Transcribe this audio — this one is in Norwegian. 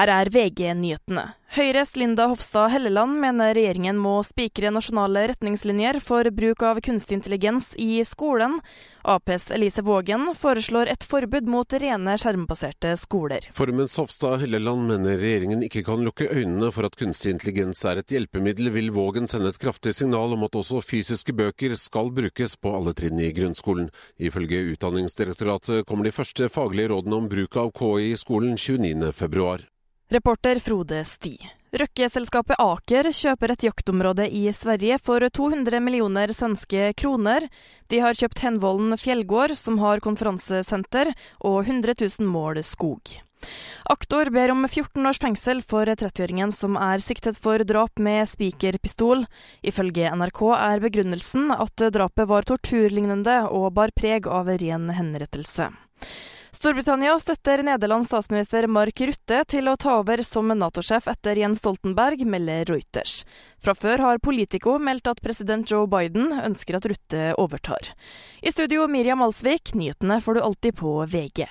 Her er VG-nyhetene. Høyres Linda Hofstad Helleland mener regjeringen må spikre nasjonale retningslinjer for bruk av kunstig intelligens i skolen. Aps Elise Vågen foreslår et forbud mot rene skjermbaserte skoler. For mens Hofstad Helleland mener regjeringen ikke kan lukke øynene for at kunstig intelligens er et hjelpemiddel, vil Vågen sende et kraftig signal om at også fysiske bøker skal brukes på alle trinn i grunnskolen. Ifølge Utdanningsdirektoratet kommer de første faglige rådene om bruk av KI i skolen 29.2. Reporter Frode Sti. Røkke-selskapet Aker kjøper et jaktområde i Sverige for 200 millioner svenske kroner. De har kjøpt Henvollen fjellgård, som har konferansesenter, og 100 000 mål skog. Aktor ber om 14 års fengsel for 30-åringen som er siktet for drap med spikerpistol. Ifølge NRK er begrunnelsen at drapet var torturlignende og bar preg av ren henrettelse. Storbritannia støtter Nederlands statsminister Mark Rutte til å ta over som Nato-sjef etter Jens Stoltenberg, melder Reuters. Fra før har Politico meldt at president Joe Biden ønsker at Rutte overtar. I studio Miriam Alsvik, nyhetene får du alltid på VG.